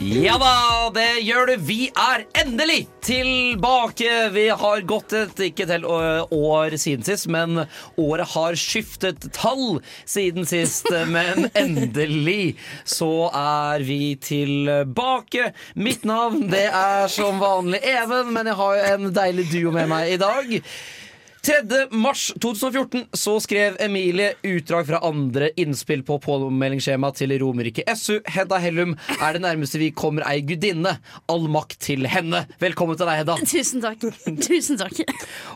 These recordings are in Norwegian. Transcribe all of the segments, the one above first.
Ja da, det gjør du. Vi er endelig tilbake. Vi har gått et ikke til år siden sist, men året har skiftet tall siden sist. Men endelig så er vi tilbake. Mitt navn det er som vanlig Even, men jeg har jo en deilig duo med meg i dag. 3. mars 2014 så skrev Emilie utdrag fra andre innspill på påmeldingsskjema til Romerike SU. Hedda Hellum er det nærmeste vi kommer ei gudinne. All makt til henne. Velkommen til deg, Hedda. Tusen takk. Tusen takk.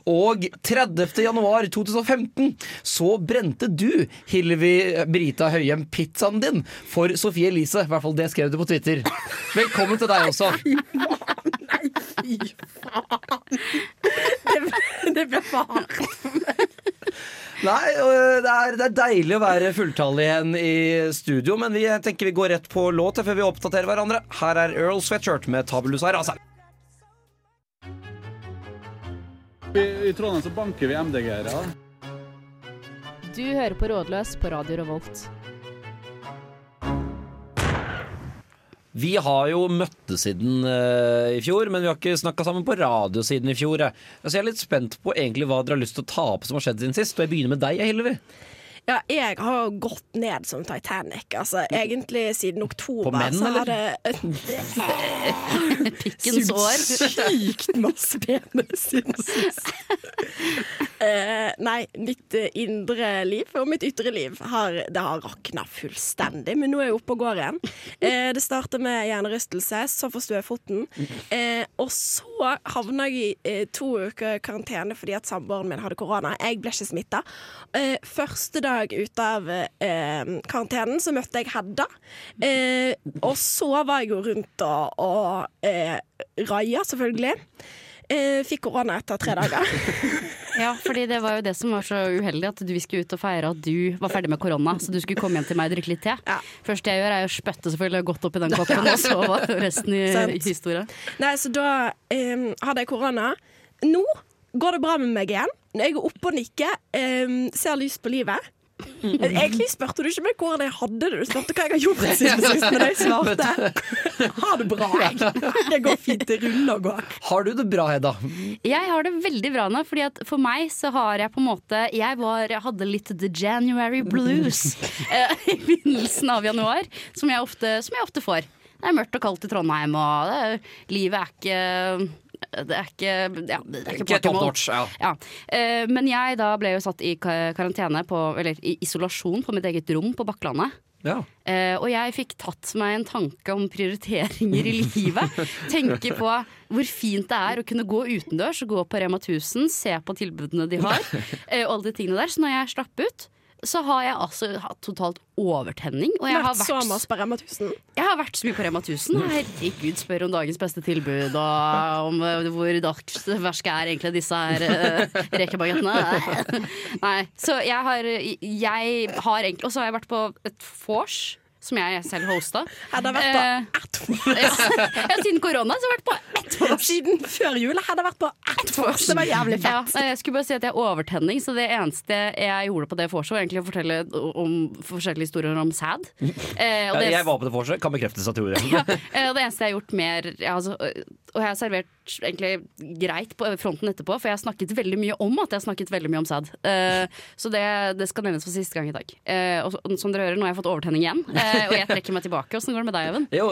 Og 30. januar 2015 så brente du, Hillevi Brita Høyem, pizzaen din for Sofie Elise. I hvert fall det skrev du på Twitter. Velkommen til deg også. Det ble faen. Nei, det er, det er deilig å være fulltallig igjen i studio, men vi tenker vi går rett på låt før vi oppdaterer hverandre. Her er Earl Sweatshirt med Tabulus Arasa. I, I Trondheim så banker vi MDG-ere. Du hører på Rådløs på Radio Revolt. Vi har jo møttes siden uh, i fjor, men vi har ikke snakka sammen på radio siden i fjor. jeg. Så jeg er litt spent på egentlig hva dere har lyst til å ta opp som har skjedd siden sist. Og jeg begynner med deg, Hillevi. Ja, jeg har gått ned som Titanic. Altså, egentlig siden oktober På menn, eller? har det Pikkens år. sykt masse penis siden sist. Eh, nei, mitt eh, indre liv og mitt ytre liv har, det har rakna fullstendig. Men nå er jeg oppe og går igjen. Eh, det starter med hjernerystelse, så forsto jeg foten. Eh, og så havna jeg i eh, to uker karantene fordi at samboeren min hadde korona. Jeg ble ikke smitta. Eh, første dag ute av karantenen så møtte jeg Hedda. Og så var jeg jo rundt og, og raia, selvfølgelig. Eh, fikk korona etter tre dager. Ja, fordi det var jo det som var så uheldig, at vi skulle ut og feire at du var ferdig med korona. Så du skulle komme hjem til meg og drikke litt te. Ja. Første jeg gjør, er å spytte selvfølgelig godt oppi den koppen, og så var resten i i historie. Nei, så da um, hadde jeg korona. Nå går det bra med meg igjen. Jeg er oppe og nikker, um, ser lyst på livet. Egentlig spurte du ikke meg hvordan jeg hadde det, du spurte hva jeg har gjort siden sist. Men jeg svarte ha det bra, jeg. Det går fint, det ruller og går. Har du det bra, Hedda? Jeg har det veldig bra nå, fordi at for meg så har jeg på en måte Jeg, var, jeg hadde litt the January blues eh, i begynnelsen av januar, som jeg, ofte, som jeg ofte får. Det er mørkt og kaldt i Trondheim, og det, er- livet er ikke det er ikke, ja, det er ikke Ikke notch. Ja. Ja. Uh, men jeg da ble jo satt i karantene, på, eller i isolasjon, på mitt eget rom på Bakklandet. Ja. Uh, og jeg fikk tatt meg en tanke om prioriteringer i livet. Tenke på hvor fint det er å kunne gå utendørs, gå på Rema 1000, se på tilbudene de har. Uh, og alle de tingene der. Så når jeg slapp ut, så har jeg altså hatt totalt overtenning. Og jeg har Vært så mye på Rema 1000. jeg har vært så mye på Rema 1000. og Herregud, spør om dagens beste tilbud, og om eh, hvor dagsverske er egentlig disse her uh, rekebagettene. Nei. Så jeg har, jeg har egentlig Og så har jeg vært på et vors. Som jeg selv hosta. Hadde jeg vært på ett vors. Ja, siden korona så har jeg vært på ett vors. Siden før jul hadde jeg vært på ett vors. Det var jævlig Ja, fett. Ja, jeg skulle bare si at jeg har overtenning, så det eneste jeg gjorde på det vorset, var egentlig å fortelle om forskjellige historier om sæd. Eh, Ja, jeg var på det vorset, kan bekreftes av Tore. ja, eh, det eneste jeg har gjort mer ja, altså, Og jeg har servert egentlig greit på fronten etterpå, for jeg har snakket veldig mye om at jeg har snakket veldig mye om sæd. Uh, så det, det skal nevnes for siste gang i dag. Uh, og som dere hører, nå har jeg fått overtenning igjen, uh, og jeg trekker meg tilbake. Åssen går det med deg, Even? Jo,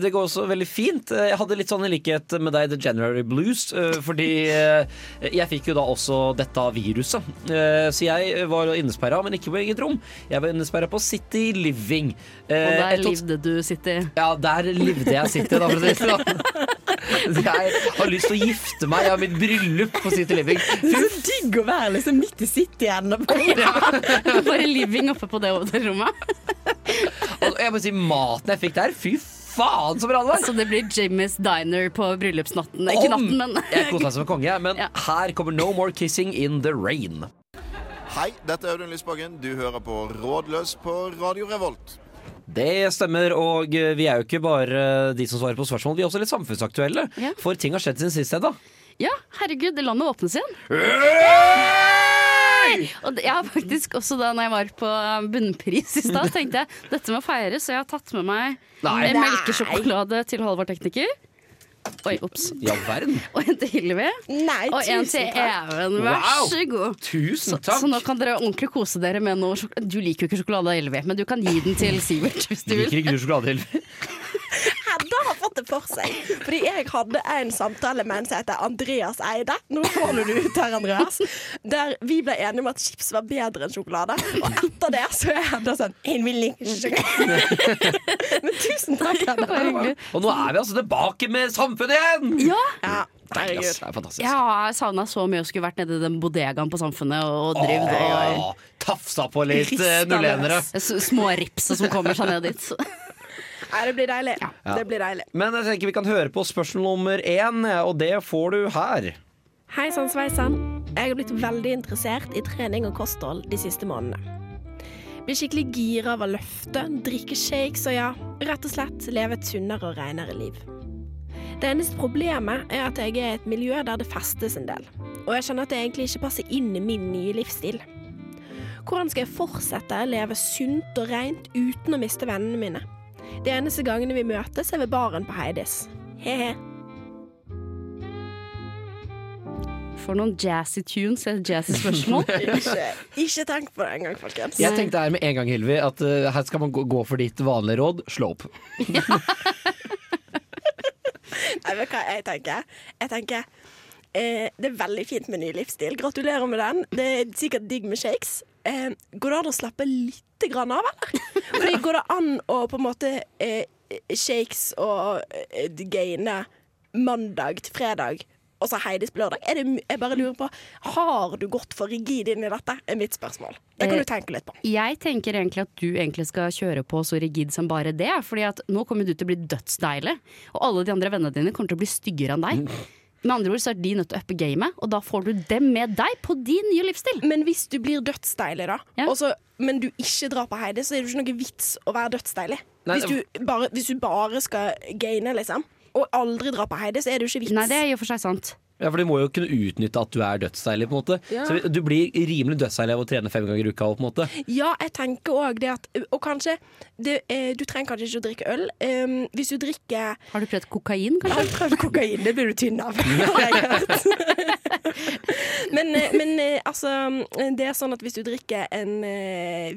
det går også veldig fint. Jeg hadde litt sånn i likhet med deg The January Blues, fordi jeg fikk jo da også dette viruset. Så jeg var innesperra, men ikke på eget rom. Jeg var innesperra på City Living. Og der levde du, City. Ja, der levde jeg City, da, for å si det sånn. Jeg har lyst til å gifte meg. Jeg har mitt bryllup på City Living. Det er så digg å være liksom midt i cityen. og bare- Bare living oppe på det hotellrommet. Jeg må si, maten jeg fikk der, fy faen så bra det var! Så det blir Jimmy's Diner på bryllupsnatten. Ikke natten, men Jeg koser meg som en konge, men Ja. her kommer No More Kissing in the Rain. Hei, dette er Audun Lysbakken. Du hører på Rådløs på Radio Revolt. Det stemmer, og eh, vi er jo ikke bare de som svarer på spørsmål, vi er også litt samfunnsaktuelle. Ja. For ting har skjedd siden sist, Hedda. Ja, herregud, det landet åpnes igjen. Og jeg har faktisk også da når jeg var på bunnpris i stad, tenkte jeg dette må feires, så jeg har tatt med meg melkesjokolade til Halvard Tekniker. Oi, ops. I all verden. Og en til Hillevi. Nei, Og en til. Even. Vær Wow. så god. Tusen takk. så nå kan dere ordentlig kose dere med noe sjokolade. Du liker jo ikke sjokolade, Hillevi, men du kan gi den til Sivert hvis du vil. Liker ikke du sjokolade, Hilvi? Hedda har fått det for seg. Fordi jeg hadde en samtale med en som heter Andreas Eide. Nå får du ut her, Andreas. Der vi ble enige om at chips var bedre enn sjokolade. Og etter det så er Hedda sånn Jeg vil ikke sjokolade. Men tusen takk, Hedda. Og nå er vi altså tilbake med samfunnet igjen! Ja, Ja, herregud. Det er fantastisk. jeg har savna så mye å skulle vært nede i den bodegaen på Samfunnet og, drevet og tafsa på litt uh, nullenere. Små ripser som kommer seg ned dit. Nei, det blir deilig. Det blir deilig. Men jeg tenker vi kan høre på spørsmål nummer én, og det får du her. Hei sann, sveisann. Jeg har blitt veldig interessert i trening og kosthold de siste månedene. Blir skikkelig gira av å løfte, drikke shakes og ja, rett og slett leve et sunnere og renere liv. Det eneste problemet er at jeg er i et miljø der det festes en del, og jeg skjønner at det egentlig ikke passer inn i min nye livsstil. Hvordan skal jeg fortsette å leve sunt og rent uten å miste vennene mine? De eneste gangene vi møtes, er ved baren på Heidis. He-he. For noen jazzy tunes, eller jazzy spørsmål. Ikke, ikke tenk på det engang, folkens. Jeg tenkte her med en gang, Hilvi, at uh, her skal man gå, gå for ditt vanlige råd. Slå opp. Nei, vet du hva jeg tenker? Jeg tenker eh, Det er veldig fint med ny livsstil. Gratulerer med den. Det er sikkert digg med shakes. Eh, går det an å slappe litt grann av, eller? Fordi går det an å på en måte eh, shakes og eh, gaine mandag til fredag, og så Heidis på lørdag? Er det, jeg bare lurer på, har du gått for rigid inn i dette? Er mitt spørsmål. Det kan Eh, du tenke litt på. Jeg tenker egentlig at du egentlig skal kjøre på så rigid som bare det. Fordi at nå kommer du til å bli dødsdeilig, og alle de andre vennene dine kommer til å bli styggere enn deg. Med andre ord så er de nødt til å uppe gamet, og da får du dem med deg på din nye livsstil. Men hvis du blir dødsdeilig, da, Ja. og så- men du ikke drar på Heidi, så er det jo ikke noe vits å være dødsdeilig. Nei, hvis, du bare, hvis du bare skal gaine, liksom, og aldri dra på Heidi, så er det jo ikke vits. Nei, det er jo for seg sant. Ja, for Du må jo kunne utnytte at du er dødsdeilig. på en måte Ja. Så Du blir rimelig dødsdeilig av å trene fem ganger i uka. på en måte Ja, jeg tenker òg det at Og kanskje det, eh, Du trenger kanskje ikke å drikke øl. Um, hvis du drikker Har du prøvd kokain, Jeg har kanskje? prøvd kokain, det blir du tynn av. har jeg hørt. men eh, men eh, altså, det er sånn at hvis du drikker en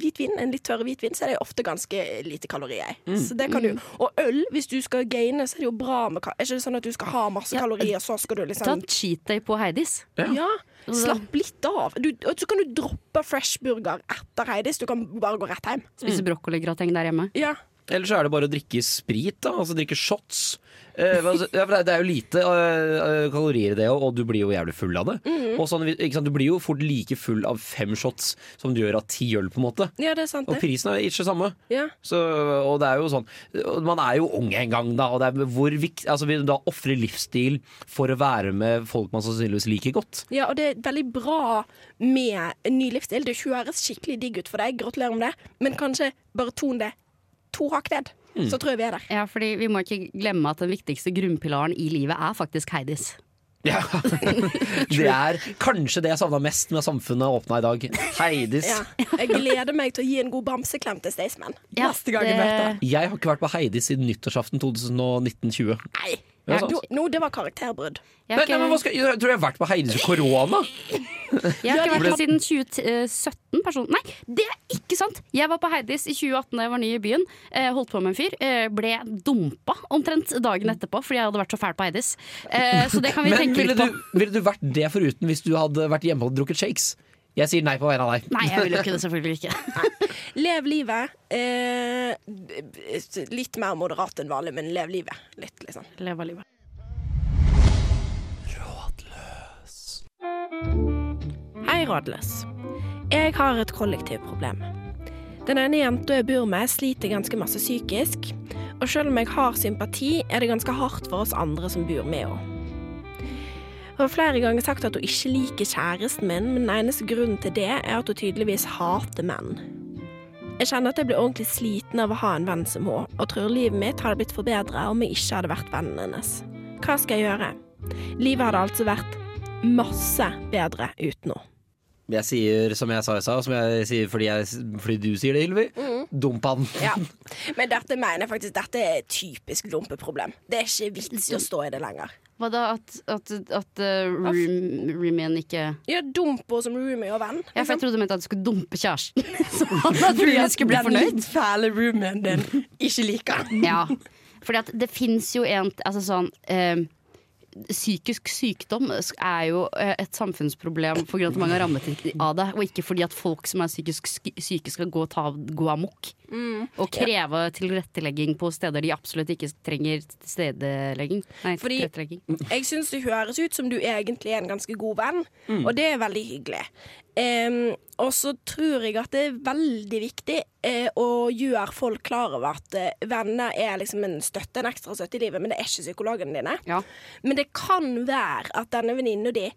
hvitvin, en litt tørr hvitvin, så er det ofte ganske lite kalorier i. Så det kan du. Og øl, hvis du skal gaine, så er det jo bra med Er ikke det sånn at du skal ha masse Ja, kalorier, så skal du Ta liksom cheat day på Heidis. Ja. Slapp litt av. Du, og så kan du droppe freshburger etter Heidis. Du kan bare gå rett hjem. Spise brokkoligrateng der hjemme. Ja. Eller så er det bare å drikke sprit. da Altså drikke shots. Eh, ja, for det er- jo lite eh, eh, kalorier i det, og du blir jo jævlig full av det. Og sånn? Du blir jo fort like full av fem shots som du gjør av ti øl. på en måte ja, det er sant, Og prisen er ikke det samme. Ja. Så, og det er jo sånn Man er jo ung en gang, da. Og det er hvor viktig altså vi da ofrer livsstil for å være med folk man sannsynligvis liker godt? Ja, og det er veldig bra med ny livsstil. Det høres skikkelig digg ut for deg, gratulerer med det. Men kanskje bare ton det to hakk ned, så tror jeg vi er der. Ja, fordi vi må ikke glemme at den viktigste grunnpilaren i livet er faktisk Heidis. Ja. Det er kanskje det jeg savna mest med samfunnet åpna i dag. Heidis. Ja. Jeg gleder meg til å gi en god bamseklem til Staysman Ja, neste gang jeg det- møter ham. Jeg har ikke vært på Heidis siden nyttårsaften 2019-20. Nei, Ja, du, nå, det var karakterbrudd. Jeg Nei, har nei, men hva skal, jeg tror jeg har vært på Heidis i korona. jeg har ikke vært der siden 2017. Person. Nei, det er ikke sant! Jeg var på Heidis i 2018 da jeg var ny i byen. Eh, holdt på med en fyr. Eh, ble dumpa omtrent dagen etterpå fordi jeg hadde vært så fæl på Heidis. Eh, så det kan vi Men tenke litt på. du, ville du vært det foruten hvis du hadde vært hjemme og drukket shakes? Jeg sier nei på vegne av deg. Nei, jeg vil jo ikke det. Selvfølgelig ikke. Lev livet. Eh, litt mer moderat enn vanlig, men lev livet. Litt, liksom. Lev av livet. Hei, Rådløs. Jeg har et kollektivproblem. Den ene jenta jeg bor med, sliter ganske masse psykisk. Og selv om jeg har sympati, er det ganske hardt for oss andre som bor med henne. Hun har flere ganger sagt at hun ikke liker kjæresten min, men den eneste grunnen til det er at hun tydeligvis hater menn. Jeg kjenner at jeg blir ordentlig sliten av å ha en venn som hun, og tror livet mitt hadde blitt forbedra om jeg ikke hadde vært vennen hennes. Hva skal jeg gjøre? Livet hadde altså vært masse bedre uten henne. Jeg sier som jeg sa i stad, som jeg sier fordi, jeg, fordi du sier det, Hilvi. Dump han. Ja. Men dette mener jeg faktisk Dette er et typisk dumpeproblem. Det er ikke vits i å stå i det lenger. Hva da, at, at, at uh, roomien ikke Ja, dump henne som roomie og venn. Ja, for jeg trodde du mente at du skulle dumpe kjæresten. Så at roomien skulle bli fornøyd. Den fæle roomien din ikke liker. Ja, fordi at det fins jo en Altså sånn eh, Psykisk sykdom er jo eh, et samfunnsproblem fordi at mange har rammet av det, og ikke fordi at folk som er psykisk syke skal gå, ta, gå amok. Og kreve tilrettelegging på steder de absolutt ikke trenger tilstedelegging. Nei, Fordi- Jeg syns det høres ut som du egentlig er en ganske god venn, og det er veldig hyggelig. Um, og så tror jeg at det er veldig viktig uh, å gjøre folk klar over at uh, venner er liksom en støtte, en ekstra støtte i livet, men det er ikke psykologene dine. Ja. Men det kan være at denne venninna di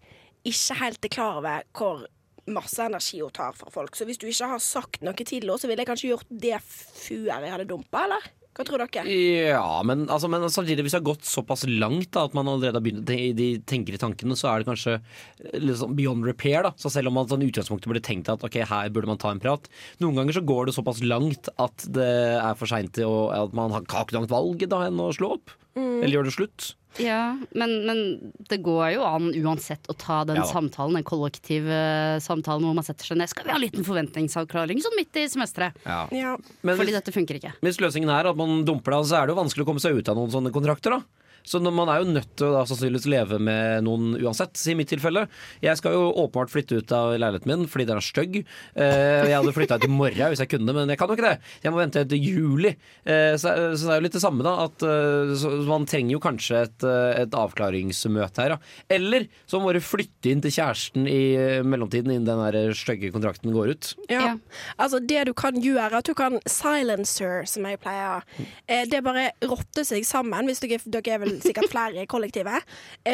ikke helt er klar over hvor masse energi hun tar fra folk. Så hvis du ikke har sagt noe til henne, så ville jeg kanskje gjort det før jeg hadde dumpa, eller? Hva tror dere? Ja, men, altså, men samtidig, hvis det har gått såpass langt da, at man allerede har begynt de tenker i tankene, så er det kanskje eh, litt sånn beyond repair. da Så selv om man sånn utgangspunktet burde tenkt at ok, her burde man ta en prat, noen ganger så går det såpass langt at det er for seint til å- at man har ikke noe annet valg da enn å slå opp. Eller gjøre det slutt. Ja, men, men det går jo an uansett å ta den Ja samtalen, den kollektive samtalen hvor man setter seg ned. Skal vi ha en liten forventningsavklaring sånn midt i semesteret? Ja. Ja. Fordi hvis, dette funker ikke. hvis løsningen er at man dumper det, så er det jo vanskelig å komme seg ut av noen sånne kontrakter. da så når man er jo nødt til å da sannsynligvis leve med noen uansett. I mitt tilfelle. Jeg skal jo åpenbart flytte ut av leiligheten min fordi den er stygg. Eh, jeg hadde flytta ut i morgen hvis jeg kunne, men jeg kan jo ikke det. Jeg må vente til juli. Eh, så, så det er jo litt det samme, da. At, eh, så, man trenger jo kanskje et, eh, et avklaringsmøte her. Da. Eller så må du flytte inn til kjæresten i eh, mellomtiden innen den der stygge kontrakten går ut. Ja. Ja. Altså det du kan gjøre, at du kan silencer, som jeg pleier. Eh, det er bare rotter seg sammen, hvis dere, dere er vel sikkert flere i kollektivet.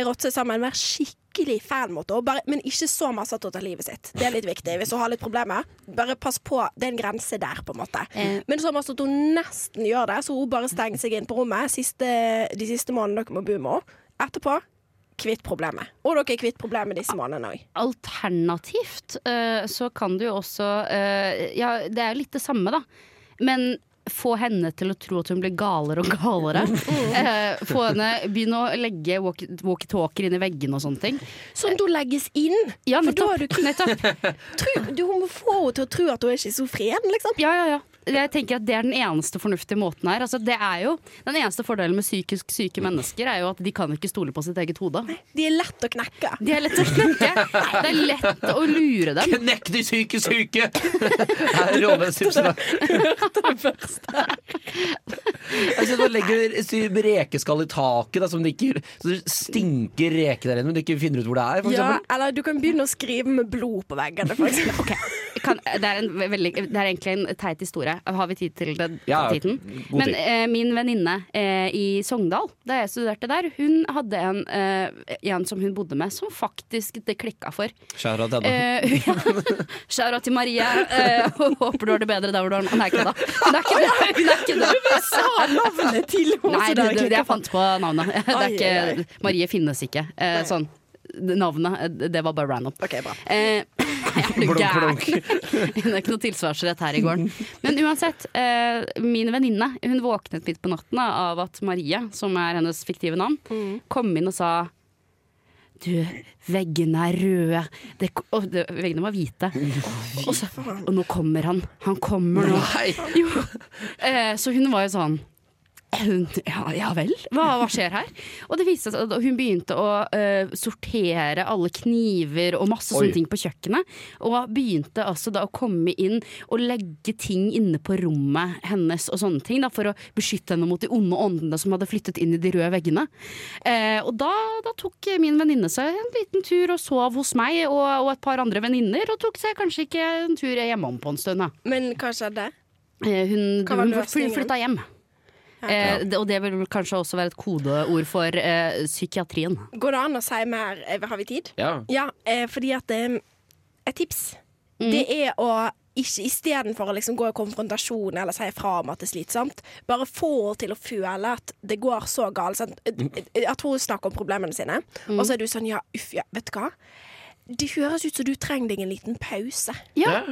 Rotte seg sammen, være skikkelig fan-måte, bare- men ikke så masse at hun tar livet sitt. Det er litt viktig. Hvis hun har litt problemer, bare pass på. Det er en grense der, på en måte. Mm. Men så masse at hun nesten gjør det, så hun bare stenger seg inn på rommet siste, de siste månedene dere må bo med henne. Etterpå kvitt problemet. Og dere er kvitt problemet disse månedene òg. Alternativt eh, så kan du jo også eh, Ja, det er jo litt det samme, da. Men få henne til å tro at hun blir galere og galere. Eh, få henne begynne å legge walkie- walkietalkier inn i veggene og sånne ting. Som da legges inn. Ja, For da har nettopp. du nettopp. Du må få henne til å tro at hun er schizofren, liksom. Ja, ja, ja. Jeg tenker at Det er den eneste fornuftige måten her. Altså, det er jo, den eneste fordelen med psykisk syke mennesker er jo at de kan ikke stole på sitt eget hode. De er lett å knekke. De er lett å knekke. Det er lett å lure dem. Knekk de syke syke! Her er rådmennstipsene. Jeg synes man legger rekeskall i taket, da, som det ikke, så det stinker reke der inne, men du ikke finner ut hvor det er. For Ja, eller du kan begynne å skrive med blod på veggene, for eksempel. Ok, kan, det, er en veldig, det er egentlig en teit historie. Har vi tid til det? Ja, tiden? Men eh, min venninne eh, i Sogndal, da jeg studerte der, hun hadde en, eh, en som hun bodde med, som faktisk det klikka for. Shout til henne. Eh, ja. Shout-out til Marie. Eh, håper du har det bedre der hvor du har. Nei, ikke da. Hun er ikke det. Hun er ikke det. Sa navnet til henne! Nei, det, det, jeg fant på navnet. Det er ikke, Marie finnes ikke. Eh, sånn. Navnet, eh, det var bare random. OK, bra. Eh, jeg blir gæren? Det er ikke noe tilsvarsrett her i gården. Men uansett, eh, min venninne hun våknet midt på natten av at Marie, som er hennes fiktive navn, kom inn og sa du, veggene er røde. Det, og det, veggene var hvite. Og, så, og nå kommer han. Han kommer nå. Nei. Jo. Eh, så hun var jo sånn ja, ja vel, hva, hva skjer her? Og det viste seg at hun begynte å uh, sortere alle kniver og masse Oi. sånne ting på kjøkkenet. Og begynte altså da å komme inn og legge ting inne på rommet hennes og sånne ting. Da, for å beskytte henne mot de onde åndene som hadde flyttet inn i de røde veggene. Uh, og da, da tok min venninne seg en liten tur og sov hos meg og, og et par andre venninner. Og tok seg kanskje ikke en tur hjemom på en stund. Da. Men hva skjedde? Uh, hun var hun flytta hjem. Eh, og det vil kanskje også være et kodeord for eh, psykiatrien. Går det an å si mer? Eh, Har vi tid? Ja. Ja, eh, fordi at eh, Et tips, Mm. det er å ikke istedenfor å liksom gå i konfrontasjon eller si fra om at det er slitsomt, bare få henne til å føle at det går så galt. Sånn, At hun snakker om problemene sine, Mm. og så er du sånn ja, uff, ja, vet du hva? Det høres ut som du trenger deg en liten pause. Ja.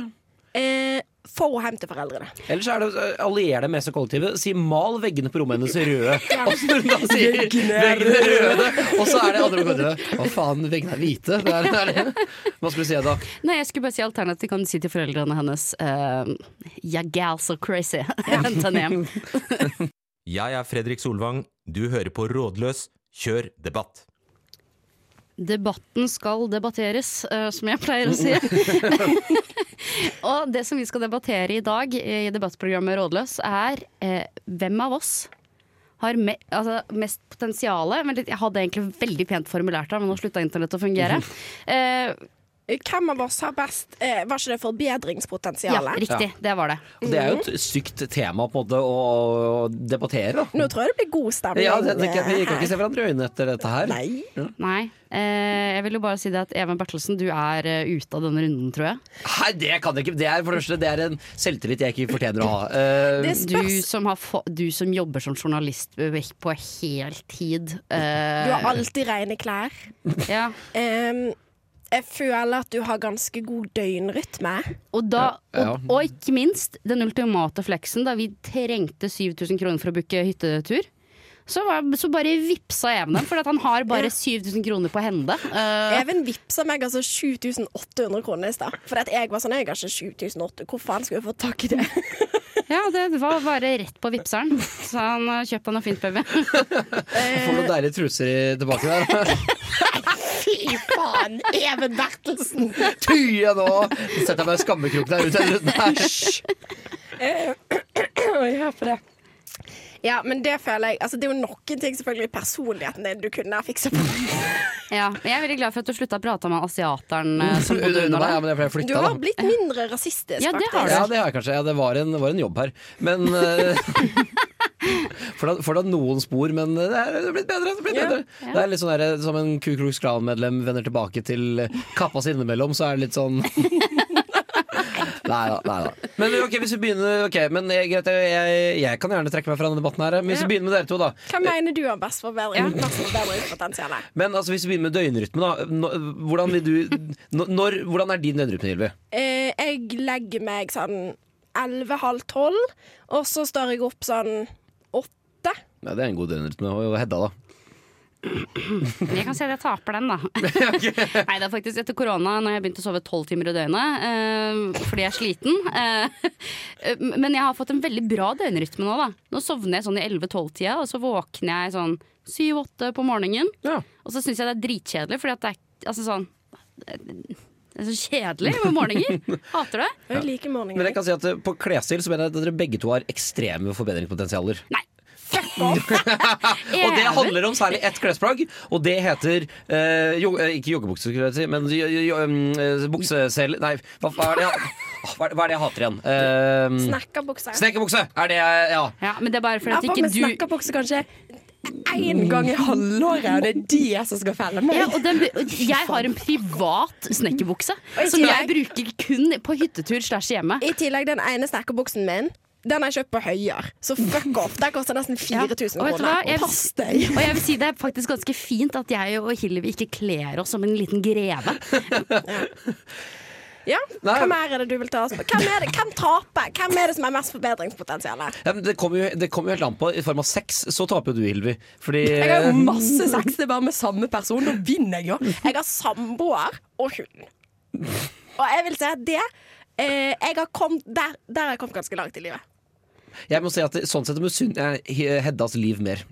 Eh, få henne hjem til foreldrene. Ellers er det allier deg med seg kollektivet. Si 'mal veggene på rommet hennes røde'. Og så når hun da sier 'veggene røde', og så er det andre kollektivet. Hva faen, veggene er hvite? Det er, det er det. Hva skulle du si da? Nei, jeg skulle bare si alternativt kan du si til foreldrene hennes uh, Yeah, gal so crazy. Hent henne hjem. Jeg er Fredrik Solvang. Du hører på Rådløs. Kjør debatt. Debatten skal debatteres, eh, som jeg pleier å si. og det som vi skal debattere i dag i debattprogrammet Rådløs, er eh, hvem av oss har me altså, mest potensial Jeg hadde egentlig veldig pent formulert det, men nå slutta internett å fungere. Eh, Hvem av oss har best eh, Var ikke det ja, riktig. riktig. Det var det. Og det er jo et sykt tema på en måte å debattere. Da. Nå tror jeg det blir god stemning. Ja, det, det, vi kan ikke se hverandre i øynene etter dette her. Nei. Nei. Eh, jeg vil jo bare si det at Even Bertelsen, du er uh, ute av denne runden, tror jeg. Nei, det kan jeg ikke. Det er for det første Det er en selvtillit jeg ikke fortjener å ha. Uh, Det Du som, har få, du som jobber som journalist på heltid. Uh, Du har alltid rene klær. ja. Em, jeg føler at du har ganske god døgnrytme. Og, da, og, og ikke minst den ultimate fleksen da vi trengte 7000 kroner for å booke hyttetur. Så, var, så bare vippsa Even dem, for at han har bare 7000 kroner på hende. Uh, Even vippsa meg altså 7800 kroner i stad. For at jeg var sånn, jeg har ikke 7800. Hvor faen skulle jeg få tak i det? ja, det var bare rett på vippseren. Så han uh, kjøpte han noe fint, baby. Får noen deilige truser tilbake der. Fy faen, Even Bertelsen! Tye nå! Setter meg i skammekroken der ute. Oi, hør på det. Ja, men det føler jeg Altså, det er jo noen ting selvfølgelig i personligheten din du kunne ha fiksa på. Ja, men jeg er veldig glad for at du slutta å prate med asiateren uh, som bodde Under deg. ja, men det jeg Du har blitt mindre rasistisk, Ja, det har faktisk. du. Ja, det har jeg kanskje. Ja, det var en, var en jobb her. Men For da, for noen spor, men det er blitt bedre. Det, er blitt Ja, bedre. det er litt sånn der, Som en Ku Klux Klan-medlem vender tilbake til kappa si innimellom, så er det litt sånn Nei da. Nei da. Men ok, hvis vi begynner Ok, men jeg, jeg, jeg kan gjerne trekke meg fra denne debatten her. Men hvis vi begynner med dere to, da. Hva mener du har best forbedring? Mest forbedringspotensial? Men altså, hvis vi begynner med døgnrytme, da. Hvordan, vil du, når- hvordan er din døgnrytme, Hilvi? Eh, jeg legger meg sånn 11-halv 12, og så står jeg opp sånn 8. Ja, det er en god døgnrytme. Og Hedda, da? Jeg kan si at jeg taper den, da. Nei, det er faktisk etter korona, når jeg begynte å sove tolv timer i døgnet eh, fordi jeg er sliten. Eh, men jeg har fått en veldig bra døgnrytme nå, da. Nå sovner jeg sånn i 11-12-tida, og så våkner jeg sånn 7-8 på morgenen. Ja. Og så syns jeg det er dritkjedelig, fordi at det er altså sånn Det er så kjedelig med morgener. Hater det. Jeg liker Men jeg kan si at eh, på klesstil så mener jeg at dere begge to har ekstreme forbedringspotensialer. Nei. Og det handler om særlig ett klesplagg, og det heter eh, jo, eh, Ikke joggebukse, skulle jeg si, men jo, jo, um, eh, buksesel... Nei, hva, hva, er det hva, er det, hva er det jeg hater igjen? Uh, Snekkerbukse. Snekkerbukse er det jeg Ja. Ja, men det er bare fordi at ikke du snekkerbukse kanskje én gang i halvåret, og det er det som skal felle meg. ja, og den, jeg har en privat snekkerbukse som jeg bruker kun på hyttetur slash hjemme. I tillegg, den ene snekkerbuksen min den har jeg kjøpt på Høyer, så fuck off. Den koster nesten 4000 Og vet du hva? kroner. Jeg- Pass deg! Og jeg vil si det er faktisk ganske fint at jeg og Hillevi ikke kler oss som en liten greve. Ja, Nei. Hva mer er det du vil ta oss på? Hvem, er det, hvem taper? Hvem er det som er mest forbedringspotensial? Ja, det kommer jo, helt an på. I form av sex så taper jo du, Hilvi. Fordi Jeg har jo masse sex, det er bare med samme person. Da vinner jeg jo. Jeg har samboer og hund. Og jeg vil si at det eh, jeg har kommet, der, der har jeg kommet ganske langt i livet. jeg må si at sånn sett misunner jeg Heddas liv mer.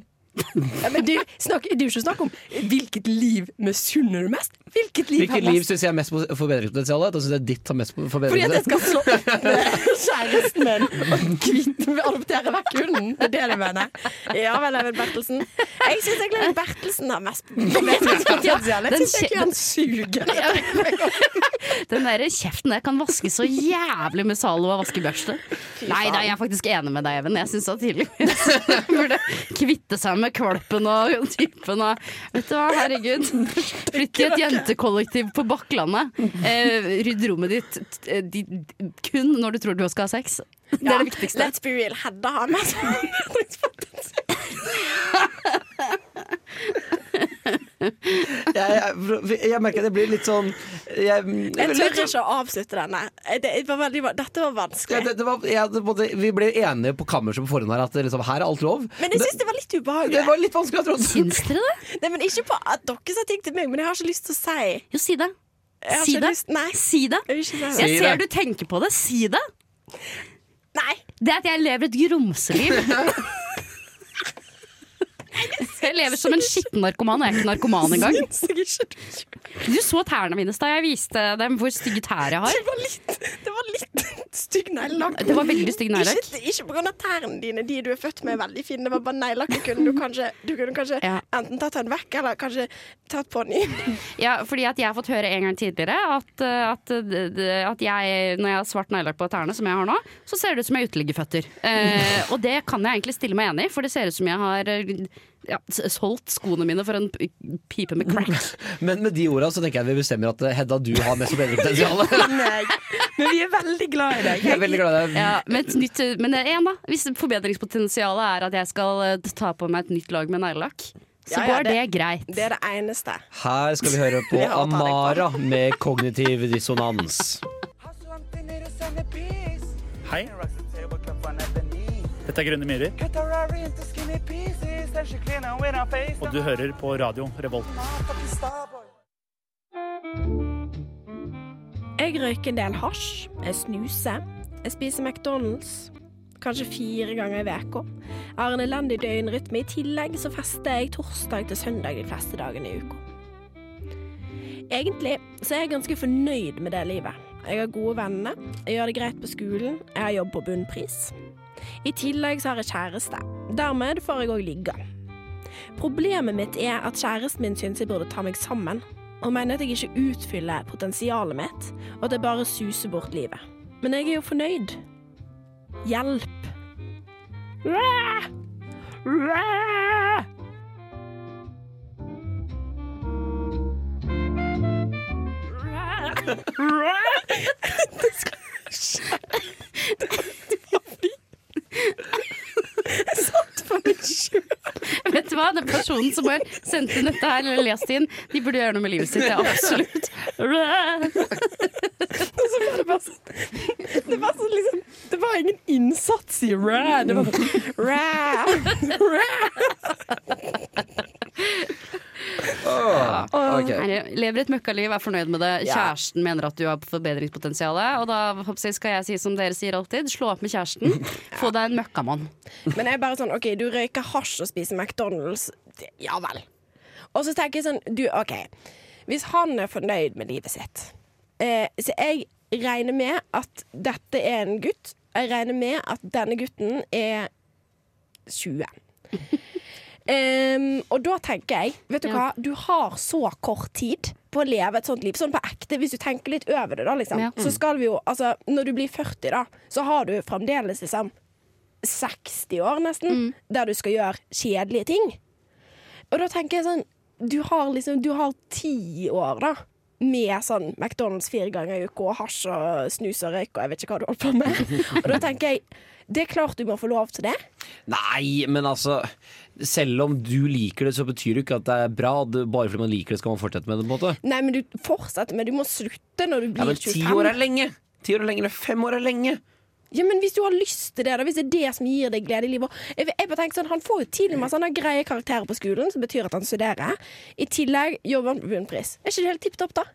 Ja, men du, snakk, du skal snakke om hvilket liv misunner du mest. Hvilket liv Hvilket har liv mest syns jeg har mest forbedringspotensial? Da syns jeg ditt har mest Fordi at jeg skal slå opp med kjæresten min og kvitte adoptere vekk hunden. Det er det du mener? Ja vel, Even Bertelsen. Jeg syns egentlig Bertelsen har mest forbedringspotensial. Jeg Den syns egentlig han suger. Den der kjeften der kan vaske så jævlig med Zalo og vaskebørste. Nei, da, jeg er faktisk enig med deg, Even. Jeg syns at tydeligvis burde kvitte seg med kvalpen og typen og Vet du hva, herregud. Flytt til et jentekollektiv på Bakklandet. Eh, rydd rommet ditt de, kun når du tror du skal ha sex. Det er det viktigste. Let's be real. Hedda har mest. Jeg, jeg, jeg merker jeg blir litt sånn Jeg, Jeg tør ikke å avslutte denne. Det var veldig, dette var Ja, vanskelig. det, det var, ja, det, både, vi ble enige på kammerset på forhånd her at liksom, her er alt lov. Men jeg syns det var litt ubehagelig. det var litt vanskelig å tro. Syns dere det? Nei, men Ikke på at dere sa ting til meg, men jeg har ikke lyst til å si Jo, si det. Jeg har Si det. lyst- Nei. Si det. Jeg det. Jeg ser det. du tenker på det. Si det. Nei. Det at jeg lever et grumseliv. Jeg lever som en skitten narkoman, og jeg er ikke narkoman engang. Du så tærne mine da jeg viste dem hvor stygge tær jeg har. Det var litt, det var litt stygg neglelakk. Det var veldig stygg neglelakk. Ikke, ikke av tærne dine, de du er født med, er veldig fine. Det var bare neglelakken kunne du kanskje, du kunne kanskje Ja. enten tatt den vekk, eller kanskje tatt på ny. Ja, fordi at jeg har fått høre en gang tidligere at, uh, at, uh, at jeg, når jeg har svart neglelakk på tærne, som jeg har nå, så ser det ut som jeg har uteliggerføtter. Eh, og det kan jeg egentlig stille meg enig i, for det ser ut som jeg har uh, ja, solgt skoene mine for en pipe med crack. Men med de orda så tenker jeg vi bestemmer at eh, Hedda, du har mest forbedringspotensial. potensial Men vi er veldig glad i deg. Jeg er veldig glad i deg. Ja, men, et nytt, men det en da Hvis forbedringspotensialet er at jeg skal uh, ta på meg et nytt lag med neglelakk, så Ja, ja, går det, det- greit. Det er det eneste. Her skal vi høre på Amara med kognitiv dissonans. Hei. Dette er Grønne myrer. Og du hører på radio Revolt. Jeg røyker en del hasj, jeg snuser, jeg spiser McDonald's. Kanskje fire ganger i veka. Jeg har en elendig døgnrytme. I tillegg så fester jeg torsdag til søndag de fleste dagene i uka. Egentlig så er jeg ganske fornøyd med det livet. Jeg har gode venner, jeg gjør det greit på skolen, jeg har jobb på bunnpris. I tillegg så har jeg kjæreste. Dermed får jeg òg ligge. Problemet mitt er at kjæresten min syns jeg burde ta meg sammen, og mener at jeg ikke utfyller potensialet mitt, og at jeg bare suser bort livet. Men jeg er jo fornøyd. Hjelp! Ræ! Ræ! Ræ! Ræ! Det skal skje. Det var fordi Jeg satt på meg sjøl. Vet du hva, Den personen som har sendt inn dette her, eller lest inn, de burde gjøre noe med livet sitt. Ja, absolutt. det, var det sånn Det var så liksom Det var ingen innsats i ræ. Det var ræ. Ok. Nei, jeg lever et møkkaliv, er fornøyd med det. Kjæresten mener at du har forbedringspotensial. Og da jeg, skal jeg si som dere sier alltid, slå opp med kjæresten. Få deg en møkkamann. Men jeg er bare sånn OK, du røyker hasj og spiser McDonald's. Ja vel. Og så tenker jeg sånn Du, OK. Hvis han er fornøyd med livet sitt eh, Så jeg regner med at dette er en gutt. Jeg regner med at denne gutten er 20. Em, og da tenker jeg Vet du Ja. hva? Du har så kort tid på å leve et sånt liv. Sånn på ekte, hvis du tenker litt over det, da, liksom. Ja. Så skal vi jo Altså, når du blir 40, da, så har du fremdeles liksom 60 år nesten, der du skal gjøre kjedelige ting. Og da tenker jeg sånn Du har liksom Du har ti år, da. Med sånn McDonald's fire ganger i uka og hasj og snus og røyk og jeg vet ikke hva du holder på med. Og da tenker jeg Det er klart du må få lov til det. Nei, men altså Selv om du liker det, så betyr det ikke at det er bra. Bare fordi man liker det, skal man fortsette med det. på en måte Nei, men du fortsetter, men du må slutte når du Ja, blir men Ti år er lenge! Ti år er lenge, eller fem år er lenge. Ja, men Hvis du har lyst til det, da, hvis det er det som gir deg glede i livet jeg, jeg bare tenker sånn, Han får jo til og med sånne greie karakterer på skolen, som betyr at han studerer. I tillegg jobber han på bunnpris. Er ikke det helt tipp topp, da?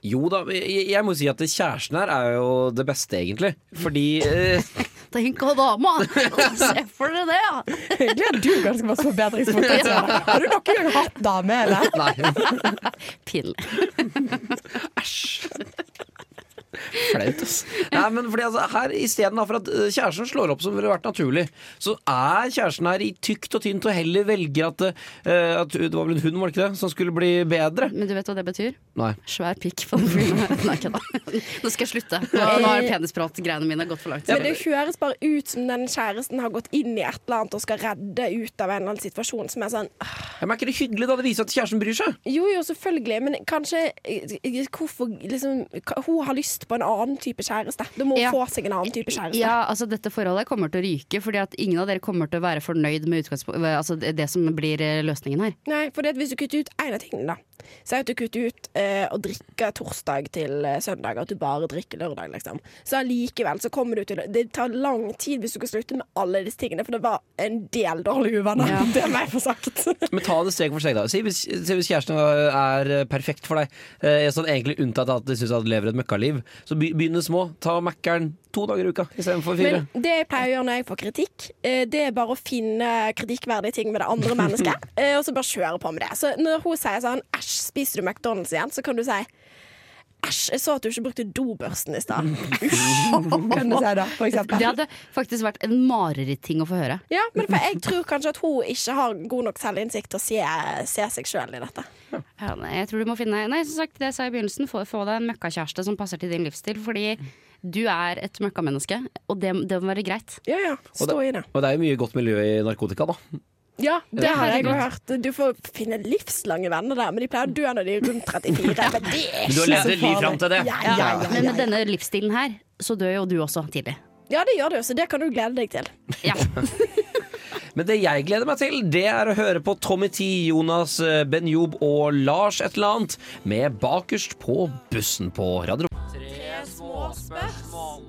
Jo da, jeg, jeg må si at kjæresten her er jo det beste, egentlig. Fordi eh, Tenk å dama! Se for dere det, ja! Egentlig har du ganske masse forbedringspotensial. Har du noen gang hatt dame, eller? Nei, Pille. æsj. Flaut, altså. Nei, men fordi altså, her Istedenfor at eh, kjæresten slår opp som ville vært naturlig, så er kjæresten her i tykt og tynt og heller velger at, eh, at Det var vel en hund, var det ikke det, som skulle bli bedre? Men du vet hva det betyr? Nei. Svær pikk på den filmen. Nei, kødda. Nå skal jeg slutte. Nå, nå har penisprat-greiene mine gått for langt. Men det høres bare ut som den kjæresten har gått inn i et eller annet og skal redde ut av en eller annen situasjon som er sånn Ja, men Er ikke det hyggelig da det viser at kjæresten bryr seg? Jo, jo, selvfølgelig, men kanskje eh, Hvorfor liksom ka- Hun har lyst på en annen type kjæreste. Du må Ja. få seg en annen type kjæreste. Ja, altså Dette forholdet kommer til å ryke, fordi at ingen av dere kommer til å være fornøyd med altså det det som blir eh, løsningen her. Nei, for hvis du kutter ut en av tingene, da. Si at du kutter ut eh, å drikke torsdag til søndag søndag, at du bare drikker lørdag, liksom. Så allikevel så kommer du til Det tar lang tid hvis du skal slutte med alle disse tingene, for det var en del dårlige uvenner. Ja. Det må jeg få sagt. Men ta det steg for steg, da. Si hvis, si hvis kjæresten er eh, perfekt for deg, eh, sånn egentlig unntatt at de syns at du lever et møkkaliv, så begynne begynn små. Ta Mækkern to dager i uka istedenfor fire. Men det jeg pleier å gjøre når jeg får kritikk, eh, det er bare å finne kritikkverdige ting med det andre mennesket, eh, og så bare kjøre på med det. Så når hun sier sånn 'æsj, spiser du McDonald's igjen?' så kan du si Æsj, jeg så at du ikke brukte dobørsten i stad. Kan du si da, for eksempel. Det hadde faktisk vært en marerittting å få høre. Ja, men jeg tror kanskje at hun ikke har god nok selvinnsikt til å se, se seg sjøl i dette. Ja, nei, jeg tror du må finne Nei, som sagt, det jeg sa i begynnelsen, få, få deg en møkkakjæreste som passer til din livsstil. Fordi du er et møkkamenneske, og det, det må være greit. Ja, ja, stå i det. Og det er jo mye godt miljø i narkotika, da. Ja, det har jeg jo hørt. Du får finne livslange venner der, men de pleier å dø når de er rundt 34. Men det er Men du har ikke levd så et liv farlig. fram til det. Ja, ja, ja, Men ja, med denne livsstilen her, så dør jo du også tidlig. ja, det gjør du, så det kan du glede deg til. Ja. Men det jeg gleder meg til, det er å høre på Tommy T, Jonas eh, Benjob og Lars et eller annet med Bakerst på bussen på Radio Tre småspørsmål.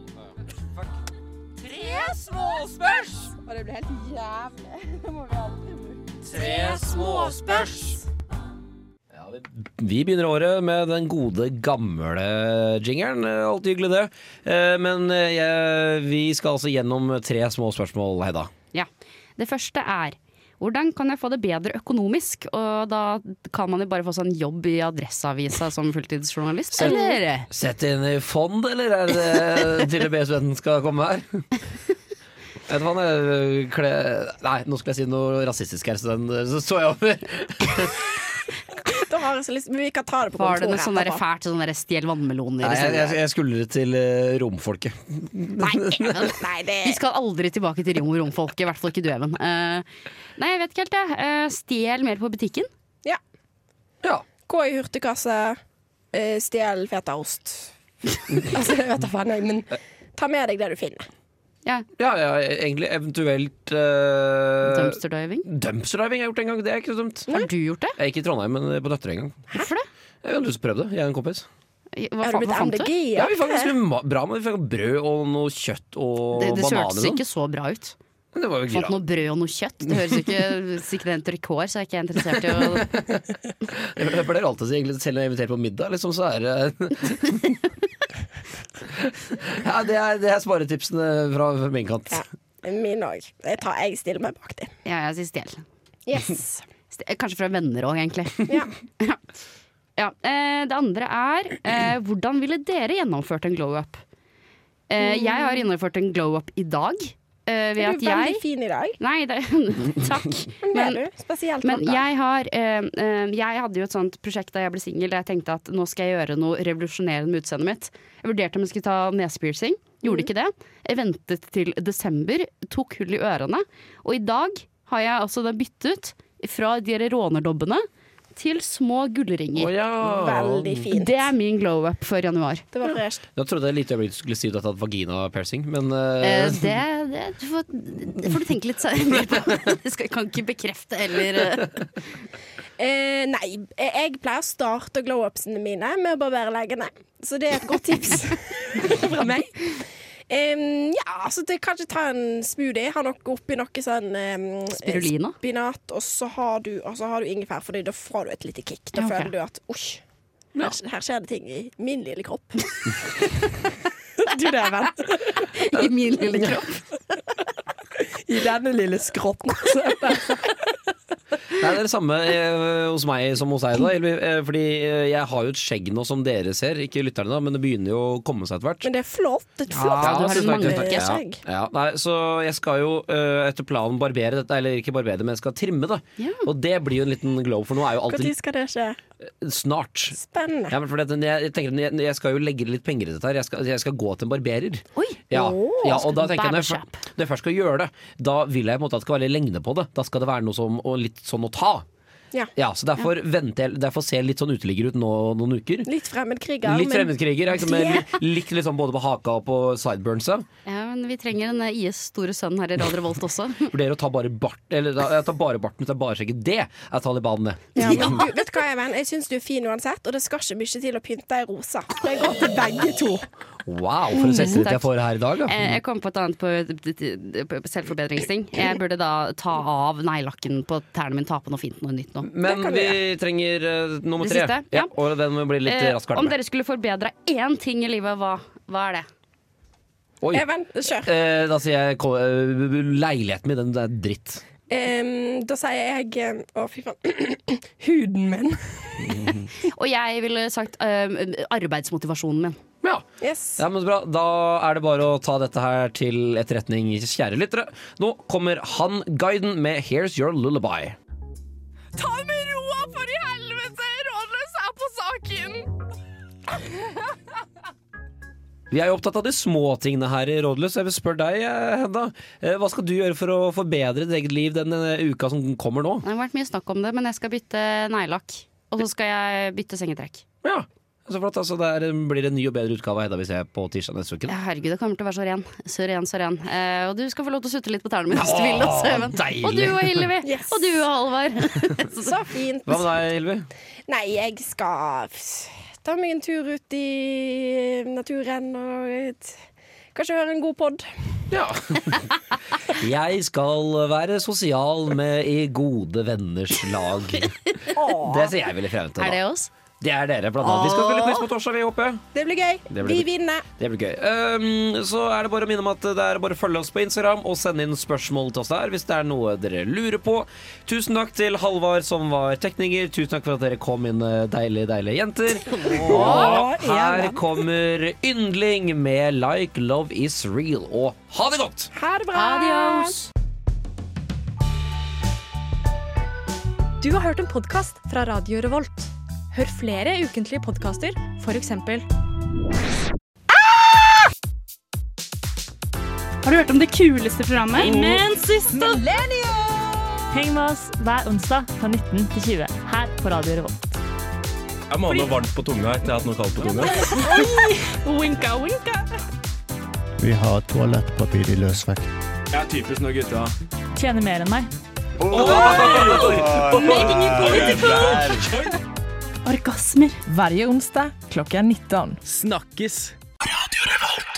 Tre Og det blir helt jævlig. Det må vi aldri bruke. Vi begynner året med den gode, gamle jingeren. Eh, Alltid hyggelig, det. Eh, Men jeg, vi skal altså gjennom tre små spørsmål, Heida. Det første er hvordan kan jeg få det bedre økonomisk? Og da kan man jo bare få seg en jobb i Adresseavisa som fulltidsjournalist, Sett, eller? Sett inn i fond, eller er det til og med studenten skal komme her? Vet du hva. Nei, nå skulle jeg si noe rasistisk her, så den så, så jeg over. Da så lyst, men vi kan ta det på Var det noe kontoret sånn der fælt sånn der stjel vannmeloner? Nei, jeg, jeg, jeg skulle til uh, romfolket. Nei, nei, det Vi skal aldri tilbake til rom og romfolket, i hvert fall ikke du, Even. Uh, nei, jeg vet ikke helt, jeg. Uh, stjel mer på butikken. Ja. Ja. Gå i hurtigkasse, uh, stjel fetaost. altså, jeg vet da faen, jeg, men ta med deg det du finner. Ja, Ja, ja, egentlig eventuelt uh, Dumpster diving. Dumpster diving har jeg gjort en gang, det er ikke så dumt. Har du gjort det? Jeg gikk i Trondheim, men på Nøtterøy en gang. Hvorfor det? Jeg hadde lyst til å prøve det, jeg og en kompis. Hva, hva fant du? MDG? Ja, vi fikk ganske bra med brød og noe kjøtt og Det, det bananer. hørtes ikke så bra ut. Men det var jo Fant noe brød og noe kjøtt. Det høres ikke sikkert en trikår, så er ikke interessert i å Jeg pleier alltid å si selv når jeg er invitert på middag, liksom, så er det Ja, det er, det er sparetipsene fra min kant. Ja. Min òg. Jeg, tar- jeg stiller meg bak dem. Ja, jeg sier stjel. Yes. Kanskje fra venner òg, egentlig. Ja. Ja, eh, det andre er eh, hvordan ville dere gjennomført en glow up? Eh, jeg har gjennomført en glow up i dag. Eh, ved Du er at veldig fin i dag. Nei, det, takk. Men Men- er du. Spesielt Men jeg har uh, uh, Jeg hadde jo et sånt prosjekt da jeg ble singel. Jeg tenkte at nå skal jeg gjøre noe revolusjonerende med utseendet mitt. Jeg vurderte om jeg skulle ta nesepiercing. Gjorde ikke det. Jeg ventet til desember, tok hull i ørene. Og i dag har jeg altså da byttet fra de rånerdobbene til små gullringer. Oh, ja. Veldig fint. Det er min glow up for januar. Det var fresht. Jeg trodde jeg litt øyeblikk du skulle si at du hadde hatt vagina-piercing, men uh... eh, det, det, du får, det får du tenke litt mer på. Jeg kan ikke bekrefte eller eh, Eh, nei, jeg jeg pleier å starte glow-upsene mine med å barbere leggene. Så det er et godt tips fra meg. Em, ja, altså det, kanskje ta en smoothie. Ha noe oppi noe sånn um, Spirulina? Spinat, og så har du, har du ingefær, for da får du et lite kick. Da Ja, okay. føler du at osj, her, her skjer det ting i min lille kropp. du dæven. i min lille kropp. I denne lille skrotten. Nei, det er det samme eh, hos meg som hos deg, da. Eh, fordi eh, jeg har jo et skjegg nå som dere ser, ikke lytterne, da, men det begynner jo å komme seg etter hvert. Men det er flott. Et Ja, flott du har tusen en mange takk. skjegg. Ja, ja. Nei, så jeg skal jo eh, etter planen barbere dette, eller ikke barbere det, men jeg skal trimme det. Ja. Og det blir jo en liten glow, for nå er jo Når alltid skal det skje? snart. Spennende. Ja, men fordi at jeg, jeg, tenker, jeg, jeg skal jo legge litt penger i dette her. Jeg skal, jeg skal gå til en barberer. Oi! Ja, Åh, ja skal og da du tenker jeg når jeg, når jeg først skal gjøre det, da vil jeg på en måte at det skal være lengde på det. Da skal det være noe som, og litt sånn å ta. Ja. så derfor venter jeg Derfor ser jeg litt sånn uteligger ut nå noen uker. Litt fremmedkriger. Litt men- fremmedkriger. ja, ikke sant, med li- Likt sånn både på haka og på sideburnsa. Ja, men vi trenger en eh, IS store sønn her i Radio Revolt også. Vurderer å ta bare bart Eller da- jeg tar bare barten ut av bareskjegget. Det er Taliban, det. Ja, men du, vet du hva, Even? Jeg syns du er fin uansett, og det skal ikke mye til å pynte deg rosa. Det går til begge to. Wow, for en selvtillit jeg får her i dag. Da. Eh, Jeg kom på et annet på, selvforbedringsting. Jeg burde da ta av neglelakken på tærne mine, ta på noe fint, noe nytt nå. Men vi trenger uh, nummer Det tre. siste, Ja, ja. og den må bli litt uh, raskere. om dere skulle forbedre én ting i livet, hva, hva er det? Oi. Even, kjør. Uh, da sier jeg leiligheten min, den er dritt. Em, da sier jeg em, Å, fy faen. Huden min. Og jeg ville sagt um, arbeidsmotivasjonen min. Ja. Yes. ja, men bra. Da er det bare å ta dette her til etterretning, kjære lyttere. Nå kommer Han Guiden med Here's Your Lullaby. Ta med roa, for i helvete! Rådløs er på saken! Vi er jo opptatt av de små tingene her i Rådløs. Jeg vil spørre deg, eh, Hedda. Eh, Hva skal du gjøre for å forbedre ditt eget liv denne uka som kommer nå? Det har vært mye snakk om det, men jeg skal bytte neglelakk. Og så skal jeg bytte sengetrekk. Ja, så flott. Altså, det er, blir en ny og bedre utgave av Hedda vi ser på tirsdag neste uke. Ja, herregud, det kommer til å være så ren. Så ren, så ren. Eh, og du skal få lov til å sutte litt på tærne mine hvis du vil. Også. Og du og Hillevi. Yes. Og du og Halvard. Så fint. Hva med deg, Hillevi? Nei, jeg skal ta meg en tur ut i naturen og et- kanskje høre en god pod. Ja. Jeg skal være sosial med i gode venners lag. Det sier jeg veldig frem til. Er det oss? Det er dere, blant annet. Vi skal spille quiz på torsdag, vi håper. Det blir gøy. Det blir Vi vinner. Det blir gøy. Um, så er det bare å minne om at det er bare å følge oss på Instagram og sende inn spørsmål til oss der hvis det er noe dere lurer på. Tusen takk til Halvard som var tekniker. Tusen takk for at dere kom inn, eh, deilige, deilige jenter. Og her kommer Yndling med Like Love Is Real. Og ha det godt! Ha det bra. Adios. Du har hørt en podkast fra Radio Revolt. Hør flere ukentlige podkaster, f.eks. Har du hørt om det kuleste programmet? Imensista! Heng med oss hver onsdag fra 19 til 20 her på Radio Revolt. Jeg må ha noe varmt på tunga etter at jeg har hatt noe kaldt på tunga. Winka, winka. Vi har toalettpapir i løsvekt. Jeg er typisk når gutta Tjener mer enn meg orgasmer. Varje onsdag klokka 19. Snakkes! Radio Revolt.